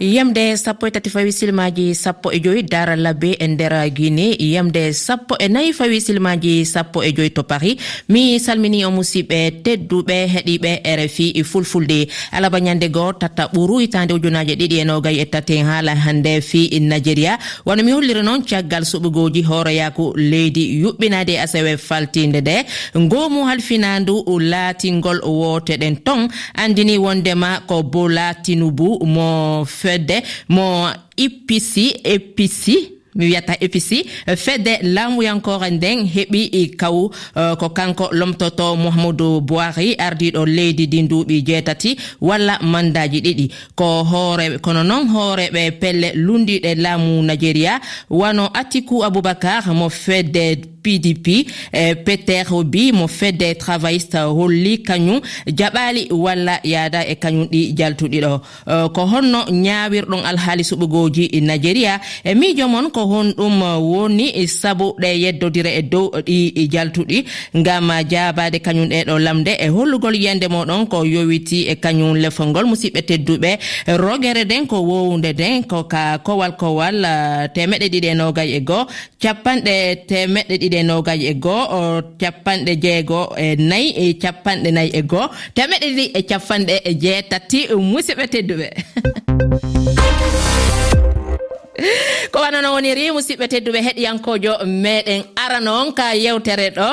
yamde sappo e tati fawi silmaji sappo e joyi dara labbe e nder guine yamde sappo e nayi fawi silmaji sappo e joyi to paris. Mi salmini o musidɓe tedduɓe heeɗiɓe rfi e fulfulde. Alaba ñande goo tatta ɓuru hitande ujunaji ɗiɗi e nogay e tati haala hande fi nigéria wano mi holliri noon caggal suɓugoji hooroyaku leydi yuɓɓinade e asewe faltinde nde. Ngomu halfinandu laatingol woteɗen ton andini wondema ko bo tinubu mo fedde mo ippisi episi mi wiyata épici fedde laamuyankore nden heɓi e kaw uh, ko kanko lomtoto mouhamadou boiri ardiɗo leydi ndi nduuɓi jeetati walla mandaji ɗiɗi. Ko hoore kono noon hooreɓe pelle lundiɗe laamu nigéria wano atiku aboubacar mo fedde pdp e, peter obi mo fedde travailliste holli kañum jaɓali walla yaada e kañum ɗi jaltuɗi ɗo. E, ko honno ñawirɗon alhaali suɓugoji nigéria e, e miijo mon ko honɗum woni saabu ɗe yeddodira e dow ɗi jaltuɗi ngam jabade kañum ɗeɗo lamde e hollugol yiyande moɗon ko yowiti e kañum lefol ngol musidɓe tedduɓe rogere nden ko wowde nden ko ka kowal kowal temeɗe ɗiɗi e nogay e goo capanɗe temeɗe ɗiɗi ɗiɗi e nogaji e goo capanɗe jeego e nayyi e capanɗe nayyi e goo temeɗe ɗiɗi e capanɗe e jeetati musidɓe tedduɓe. ko wanano woniri musidɓe tedduɓe heɗiyankojo meɗen ara noon ka yewtere ɗo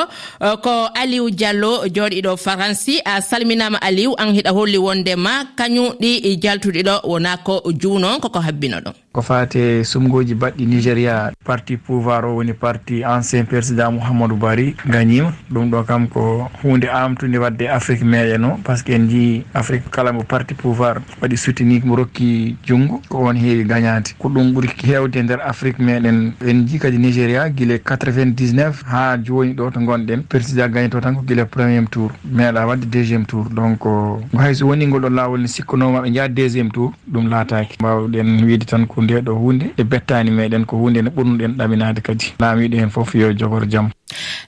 e, ko aliou diallo joɗiɗo faransi a salminama aliou an hiɗa holli wondema kañum ɗi jaltuɗiɗo wona ko juuno koko habbino ɗon ko fate sumgoji baɗɗi nigéria parti pouvoir o woni parti ancien président mouhamadou bari gagnima ɗum ɗo kam ko hunde amtude wadde afrique meeƴano par ce que en jii afrique kala mo parti pouvoir waɗi soutini mo rokki junggo ko on heewi gagnade ko ɗum ɓuuri hewde nder afrique meɗen. En jii kadi nigéria guila 99 ha joni ɗo to gonɗen président gagne to tan ko guila premier tour meeɗa wadde deuxiéme tour. Donc hayso woni ngol ɗo lawol ne sikkanoma ɓe jaha deuxiéme tour ɗum laataki mbawɗen wiide tan ko nde ɗo hunde e bettani meɗen ko hunde nde ɓurnuɗen ɗaminade kadi. Laamiɗo hen foof yo jogor jaam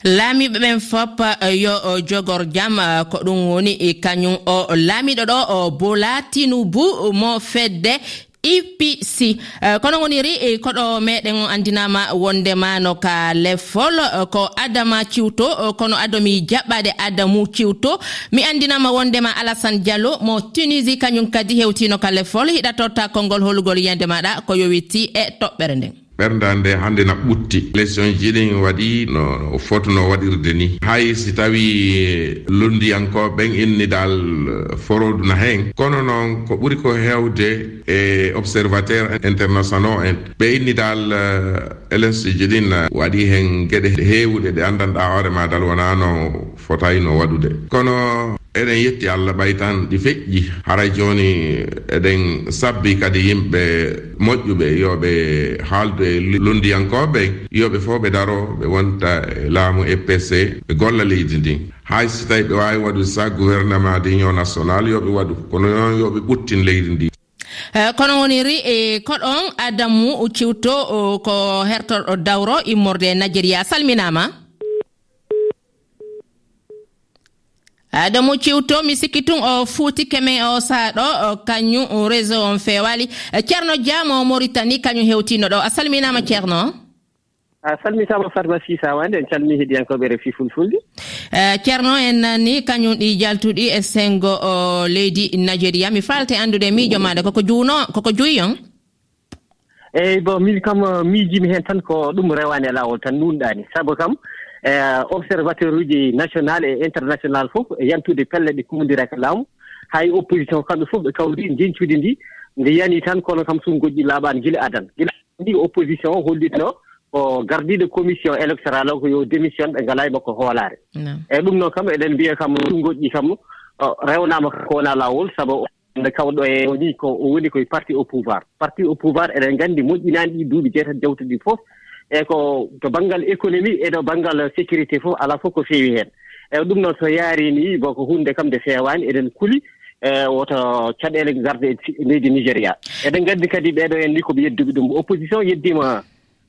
laamiɓe ɓen fop eh, yo eh, jogor jaam eh, ko ɗum woni kañum oh, o laamiɗo ɗo oh, bola tinubu mo fedde ipc eh, kono goniri eh, koɗo meɗen o andinama wondema no ka lefol eh, ko adama ciwto kono adomi jaɓɓade adamu ciwto. Mi andinama wondema alassane diallo mo tunisie kañum kadi hewtino ka leffol hiɗatorta konngol holugol yiyande maɗa ko yowiti e toɓɓere nden. ɓerda nde hannde na ɓutti. Élection ji ɗin waɗi no fotuno waɗirde ni. Hay si tawi eh, londiyankoɓen innidal eh, foroduna hen kono noon ko ɓuri ko hewde e observateur international en. Ɓe innidal élection eh, ji ɗin waɗi hen geɗe heewɗe ɗe anndanɗa hoore ma dal wona no fotayno waɗude. Kono eɗen yetti allah ɓay tan ɗi feƴƴi. Haray joni eɗen sabbi kadi yimɓe moƴƴuɓe yoɓe haaldu e londiyankoɓe yoɓe fof ɓe daro ɓe wonta e laamu epc ɓe golla leydi ndin hay so tawi ɓe wawi waɗude sa gouvernement d' union national yoɓe waɗu kono noon yoɓe ɓuttin leydi ndi. E, kono woniri e koɗon adamu ciwto ko hertorɗo dawro immorde nigéria salminama. adamu ciwto mi sikki tun o fuuti kemen o saaɗo kañum réseau on fewali ceerno diamo maritani kañum hewtino ɗo. A salminama ceerno? A salmitama fatma sisa wande en calmi heediyankoɓe e refi fulfulde. Eh, ceerno en nanni kañum ɗi jaltuɗi e sengo leydi nigéria mi falte andude miijo maɗa koko juuno koko juyi on? Eeyi bon min kam miijimi hen tan ko ɗum rewani e lawol tan nunɗani saabu kam E, observateur uji national e international fof e yantude pelle ɗe kumodira ka laamu. Hay opposition kamɓe fof ɓe kawri jencude ndi. Nde yani tan kono kam sum goɗɗi laaɓaani gila adan. Gila ndi opposition o hollitno ko gardiiɗo commission électoral o ko yo démission ɓe ngalaa makko hoolaare. Eeyi ɗum noon kam eɗen mbiya kam ɗum goɗɗi kam rewnaama ko wonaa laawol sabu nde kawɗo e ni ko o woni koye parti au pouvoir. Parti au pouvoir eɗen nganndi moƴƴinaani ɗi duuɓi jeetati jawtuɗi fof e ko to baŋngal économie e to baŋngal sécurité fof alaa fof ko feewi heen. Eyi ɗum noon so yaari ni boko hunde kam nde feewaani eɗen kuli e woto caɗeele garde e leydi nigéria. Eɗen nganndi kadi ɓeeɗo en ni koɓe yedduɓe ɗum opposition yeddima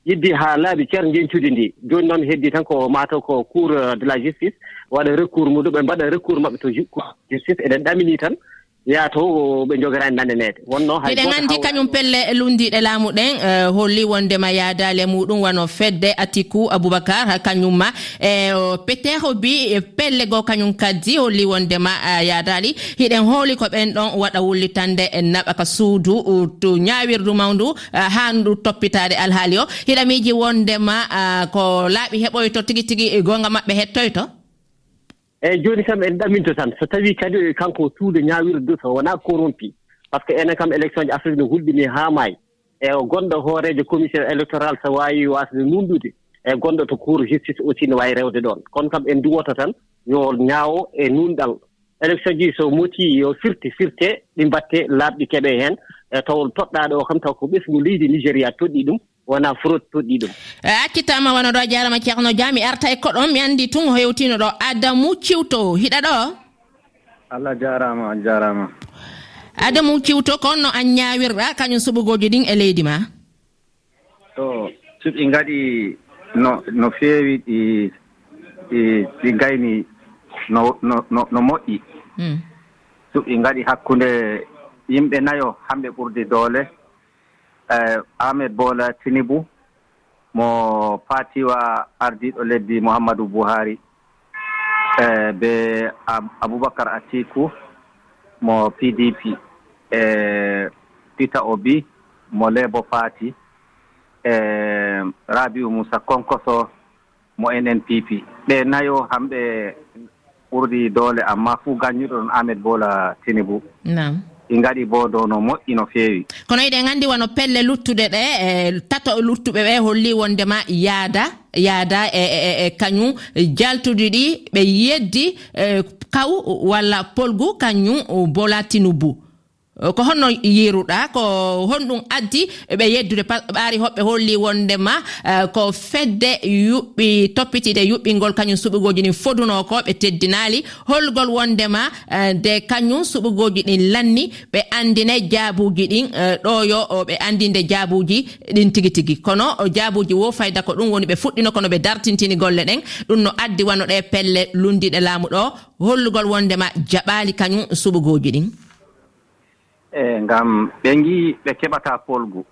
yeddi haa laaɓi ceer ngentude ndi. Jooni noon heddi tan ko mataw ko cour de la justice waɗa recours muɗum ɓe mbaɗa recours maɓɓe to justice eɗen ɗaminii tan yaa to ɓe jogorani nandenede wonno miɗen anndi kañum pelle lundiɗe laamu ɗen e, holli wondema yaadale muɗum wano fedde atikou aboubacar kañumma e peter bi e, pelle goo kañum kaddi holli wondema e, yaadali hiɗen hooli ko ɓen ɗon waɗa wullitande naɓa ka suudu to ñawirdu mawndu ha ndu toppitade alhaali o. Hiɗa miiji wondema ko laaɓi heɓoyto tigi tigi gonga maɓɓe hettoyto? eeyi jooni kam en ɗaminto tan so tawii kadi kanko suude ñaawirdu so wonaa corrompi par ce que enen kam élection ji afrique no hulɗinii haa maayi e gonɗo hooreejo commissaire électoral so waawi waasde nundude e gonɗo to cour justice aussi no waawi rewde ɗoon. Kono kam en duwoto tan yo ñaawo e nunɗal élection ji so motii yo firti firtee ɗi mbatte laaɓɗi keɓee heen e taw toɗɗaa o kam taw ko ɓesgu leydi nigéria toɗɗii ɗum wona frottoɗi ɗum e accitama wona ɗo jarama ceerno dia mi arta e koɗon mi andi tun hewtino ɗo adamu ciwto hiɗa ɗo? Allah jarama a jarama. Adamu ciwto ko onno an ñawirɗa kañum suɓugoji ɗin e leydi ma? To suɓi gaɗi no no feewi ɗi ɗi gayni no no no moƴƴi. Mm. Suɓi gaɗi hakkude yimɓe nayo hamɓe ɓurdi doole. Eh, ahmed bola tinibou mo fatiwa ardiɗo leddi mouhammadou bouhari e eh, be aboubacar atikou mo pdp e eh, peter obi mo lebo fati e rabiu moussa konkoso mo nnpp ɓe nayo hamɓe ɓurdi doole amma fuu gañuɗo ɗon ahmed bola tinibou nam ɗi ngaɗi bo dow no moƴƴi no feewi. Kono eɗen anndi wono pelle luttuɗe ɗe e tato luttuɓe ɓe holli wondema yaada yaada e e, e e kañum jaltude ɗi ɓe yeddi e, kaw walla polgu kañum bola tinubu. ko honno yiruɗa ko honɗum addi ɓe yeddude ɓaari hoɓɓe holli wondema e, ko fedde yuɓɓi toppitide yuɓɓingol kañum suɓugoji ɗin foduno ko ɓe teddinali holgol wondema e, nde kañum suɓugoji ɗin lanni ɓe andine jaabuji ɗin e, ɗo yo ɓe andinde jaabuji ɗin tigi tigi. Kono jaabuji wo fayda ko ɗum woni ɓe fuɗɗino kono ɓe dartintini golle ɗen ɗum no addi wanno ɗe pelle lundiɗe laamu ɗo. Hollugol wondema jaɓali kañum suɓugoji ɗin. e ngam ɓe ngi ɓe keɓata polgu.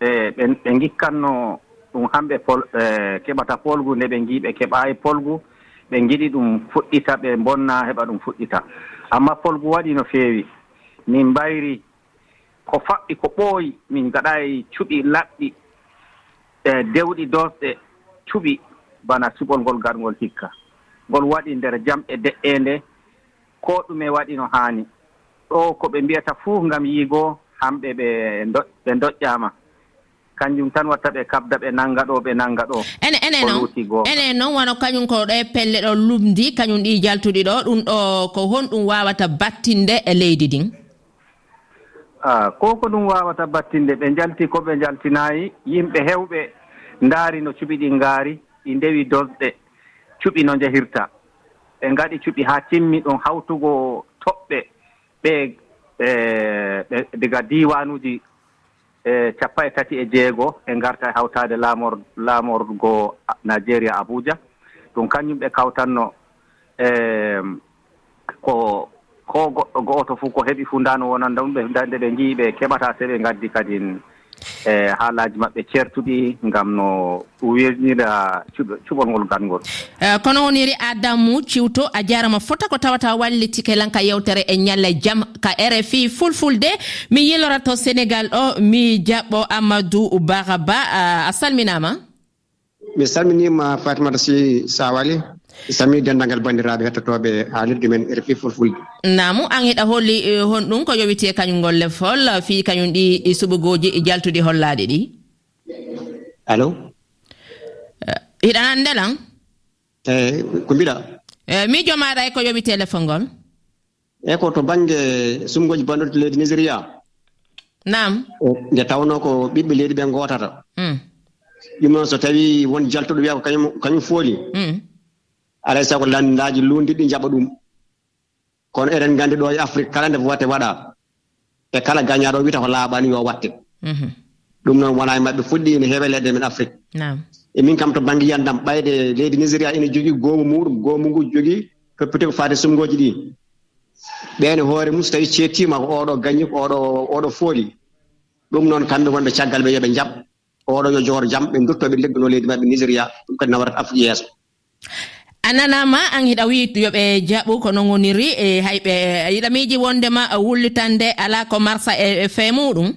E ɓe gikkanno ɗum hamɓe pol e, keɓata polgu nde ɓe ngi ɓe keɓayi polgu ɓe giɗi ɗum fuɗɗita ɓe bonna heɓa ɗum fuɗɗita. Amma polgu waɗi no feewi. Min mbayri ko faɓɓi ko ɓooyi min gaɗayi cuɓi laɓɗi e dewɗi dosɗe cuɓi bana suɓol ngol garngol hikka. Ngol waɗi nder jamɗe de'ende ko ɗume waɗi no haani. ɗo ko ɓe mbiyata fuu ngam yiigo hamɓe ɓe ɓe doƴƴama kañum tan watta ɓe kabda ɓe nanga ɗo ɓe nanga ɗo. Ene ene noon ene noon wano kañum ko ɗo e pelle ɗo lumdi kañum ɗi jaltuɗi ɗo ɗum ɗo ko honɗum wawata battinde e leydi ɗin a ko ko ɗum wawata battinde ɓe jalti ko ɓe jaltinayi yimɓe hewɓe ndaari no cuɓi ɗi ngaari ɗi ndewi dosɗe cuɓi no njehirta ɓe ngaɗi cuɓi haa timmi ɗon hawtugo toɓɓe. ɓe e, e diga diwanuji e capa e tati e jeego e garta e hawtade laamor laamorgo nigéria abuja. Ɗum kañum ɓe kawtanno e ko ko goɗɗo goto fof ko heɓi fu ndano wonanda ɗum ɓe nde ɓe jii ɓe keɓata se ɓe gaddi kadi e haalaji maɓɓe ceertuɗi ngam no welnira cuɓol ngol galngol e, kono woniri adamu ciwto a jarama fota ko tawata wallitike lanka yewtere e ñalle jaam ka rfi fulfulde. Mi yilora to sénégal ɗo mi jaɓɓo amadou baraba. A salminama? Mi salminima fatimata si sawali. sami denndangal banndiraaɓe hettotooɓe haalirde men e rfi fulfulde namu an heɗa holli eh, hon ɗum ko yowitee kañum ngol lefol fii kañum ɗi e suɓugooji e jaltuɗi hollaade ɗi? Allo hiɗanan eh, ndelan eyi ko mbiɗa? Eh, Miijo maɗa e ko yowi téléphone ngol. Eyi ko to baŋnge sumgoji banɗude leydi nigéria? Nam nde tawno ko ɓiɓɓe leydi ɓe gootata mm. ɗum noon so tawi won jaltuɗo wiya ko kañum kañum fooli. Mm. alay sago landindaaji luundi ɗi jaɓa ɗum. Kono eɗen nganndi ɗo e afrique kala nde watte waɗa e kala gañaaɗo wita ko laaɓani yo watte mhm. ɗum noon wonaa e maɓɓe fuɗɗi ne heewe leɗɗe men afrique. E min kam to baŋnge yiyandam ɓayde leydi nigéria ina jogii goomu muɗum goomu ngu jogii toppite ko faade sumgooji ɗi ɓeene hoore mum so tawii ceettiima ko oɗo gañi ko oɗo oɗo fooli. Ɗum noon kamɓe wonɓe caggal ɓe yo ɓe jaɓ oɗo yo joor jam ɓe dutto ɓe leydi maɓɓe nigéria ɗum kadi nawrata afrique yeeso. a nanama an hiɗa wi yoɓe jaɓu ko non woniri e hayɓe yiɗa miiji wondema wullitande ala ko marsa e fee muɗum.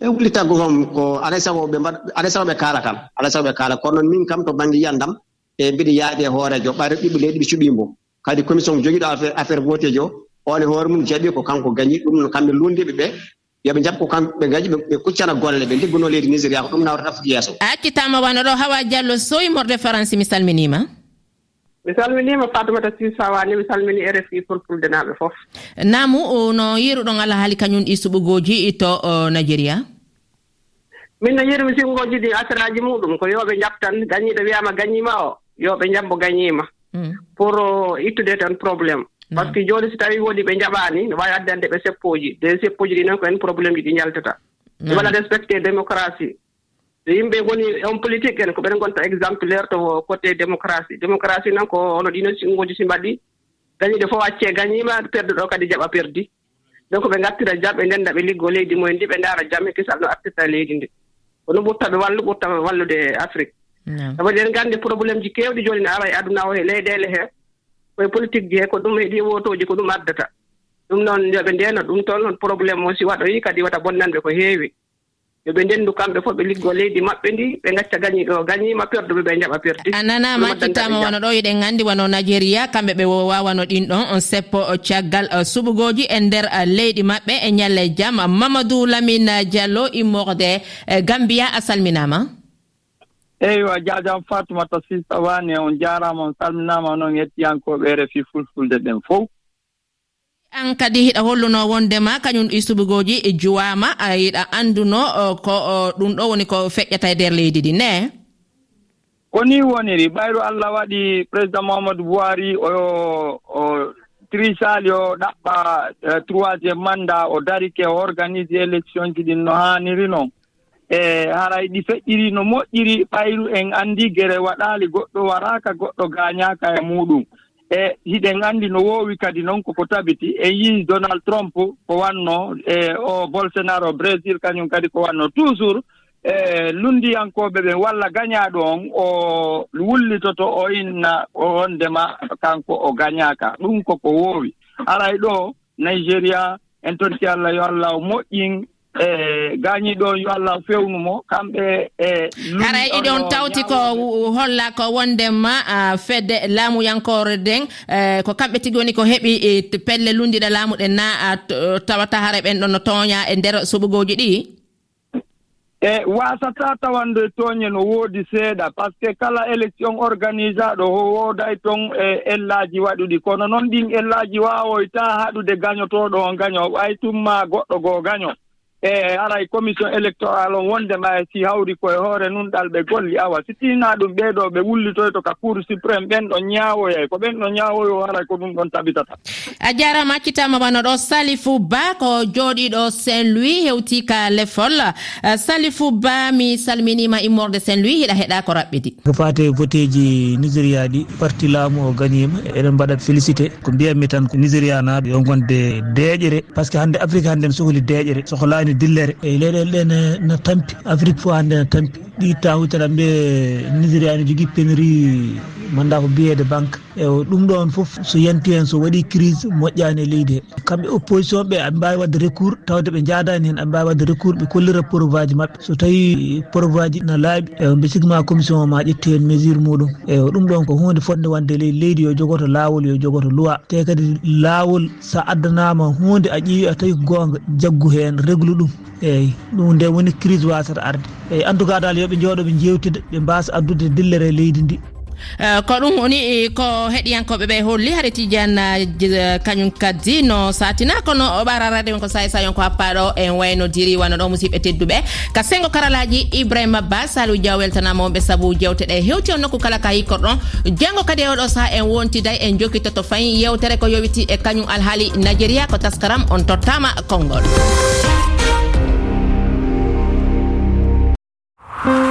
E wullitago kam ko alay sago ɓe mbaɗ alay sago ɓe kaala kam alay sago ɓe kaala. Kono noon min kam to bange yiyandam e mbiɗa yaaɓe e hoorejo ɓayre ɓiɓɓe leyɗi ɓe cuɓimo kadi commission jogiiɗo affaire votéjo on e hoore mum jaɓi ko kanko gañi ɗum noon kamɓe lundiɓe ɓe yoɓe jaɓ ko kamɓe gañi ɓe kuccana golle ɓe ligguno leydi nigéria ko ɗum nawrata foti yeeso. A accitama wano ɗo hawa diallo soymorde france mi salminima. mi salminima fatoumata sisawani mi salmini rfi fulfulde naaɓe fof. Namu no yeruɗon alaa haali kañum ɗi suɓugoji to nigéria min no yirmi sinngoji ɗi asiraaji muɗum ko yoɓe jabtan gañiɗo wiyama gañima o yoɓe jabbo gañima mm. pour ittude tan probléme mm. par ce que joni so tawi woodi ɓe jaɓani ne wawi addande ɓe seppoji de seppoji ɗi noon ko en probléme ji ɗi jaltata ɓe mm. waɗa respecté démocratie. so yimɓe ngoni on politique en ko ɓen gonta exemplaire to côté démocratie. Démocratie noon ko hono ɗino singoji si mbaɗɗi gañiɗo fof acce gañima perduɗo kadi jaɓa perdi. Donc ɓe gattira jam ɓe ndenda ɓe liggo leydi mumen ndi ɓe ndaara jam e kisal no artirta leydi ndi. Kono ɓurta ɓe wallu ɓurta wallude afrique. Sabu eɗen nganndi probléme ji keewɗi jooni no ara e aduna o e leyɗeele hee koye politique ji hee ko ɗum heɗi wotoji ko ɗum addata. Ɗum noon yoɓe ndeeno ɗum toon on probléme o si waɗoyi kadi wata bonnanɓe ko heewi. yo ɓe ndenndu kamɓe fof ɓe liggo leydi maɓɓe ndi ɓe gacca gañi ɗo gañiima perdu ɓe ɓe njaɓa perdi. A nanama hakkitama wona ɗo eɗen nganndi wano nigéria kamɓe ɓe wawano ɗin ɗon on seppo caggal uh, suɓugoji e nder uh, leydi maɓɓe e ñalle jaam mamadou lamine diallo immorde uh, gambiya a salminama. Eeyi a jaajam fatumata sis on jarama on salminama noon hettiyankoɓe refi fulfulde ɗen fof. an kadi hiɗa holluno wondema kañum ɗi suɓigoji e juwama yiɗa anduno ko ɗum ɗo woni ko feƴƴata e nder leydi ɗi ne? Ko ni woniri ɓayru allah waɗi président mahamadou boiri o trisali o ɗaɓɓa e, troisiéme mandat o darike o organise élection ji ɗin no haaniri noon e haray ɗi feƴƴiri no moƴƴiri ɓayru en anndi gere waɗaali goɗɗo waraaka goɗɗo gaañaaka e muɗum. e hiɗen anndi no woowi kadi noon koko tabiti en yii donald trump ko watnoo e o bolsonaro brésil kañum kadi ko watnoo toujours e lunndiyankooɓe ɓen walla gañaaɗo on o wullitoto o inna o wondema kanko o gañaaka. Ɗum koko woowi. Aray ɗo nigéria en tonti allah yo allah o moƴƴin e gaañii yo allah fewnu mo kamɓe e hara iɗon tawti ko holla ko wondema fedde laamuyankore nden e, ko kamɓe tigi woni ko heɓi e, pelle lundiɗa laamuɗen na tawata hara ɓen ɗon no tooña e nder suɓugoji ɗi? E wasata tawande tooñe no woodi seeɗa par ce que kala élection organisaɗo o wooday toon e ellaaji waɗuɗi. Kono noon ɗin ellaaji waawoyta haɗude gañotooɗo o gaño ɓay tumma goɗɗo goo gaño. e alay commission électoral on wondema e si hawri koye hoore nunɗal ɓe golli awa. Si ɗinaa ɗum ɓeeɗo ɓe wullitoyto ka cour suprême ɓen ɗon ñaawoyay ko ɓen ɗon ñaawoyo alay ko ɗum ɗon tabitata a jarama accitama wano ɗo salifou ba ko jooɗiɗo saint louis hewti ka lefol. Salifou ba mi salminima immorde saint louis hiɗa heeɗa ko raɓɓidi ko fate voteji nigéria ɗi parti laamu o gagnima eɗen mbaɗa félicité. Ko mbiyanmi tan ko nigéria naaɓe yo gonde deeƴere par ce que hannde afrique hannde ne sohli deeƴere sohlani woni dillere. E leyɗele ɗe ne tampi afrique fof hannde ne tampi. Ɗi tawuji tan nigéria ne jogui pénurie mo ganduɗa ko billets banque. e ɗum ɗon foof so yanti hen so waɗi crise moƴƴani e leydi he. Kamɓe opposition ɓe aɓe mbawi wadde recours tawde ɓe jadani hen aɓe mbawi wadde recours ɓe kollira preuve aji mabɓe so tawi preuve aji no laaɓi e bisigma commission ma ƴetti hen mesure muɗum. E ɗum ɗon ko hunde fodde wande ley leydi yo jogoto lawol yo jogoto loi te kadi lawol sa addanama hunde a ƴeewi a tawi ko gonga jaggu hen régle ɗum. Eyyi ɗum nde woni crise wasata arde. Eyyi en tout cas dal yooɓe jooɗo ɓe jewtida ɓe mbasa addude dillere leydi ndi. Eh, ko ɗum woni eh, ko heɗiyankoɓe ɓe holli. Haɗa tidiane eh, kañum kaddi no satina. Kono ɓararade wonko saye sayon ko happaɗo en waynodiri wano ɗo musidɓe tedduɓe. Ka sengo karalaji ibrahima ba salou diaw weltanamoɓe saabu jewteɗe hewti on nokku kala ka yikkorɗon janggo kadi e oɗo saaha en wontiday en jokkitoto fayi yewtere ko yowiti e kañum alhaali nigéria ko taskaram on tottama konngol.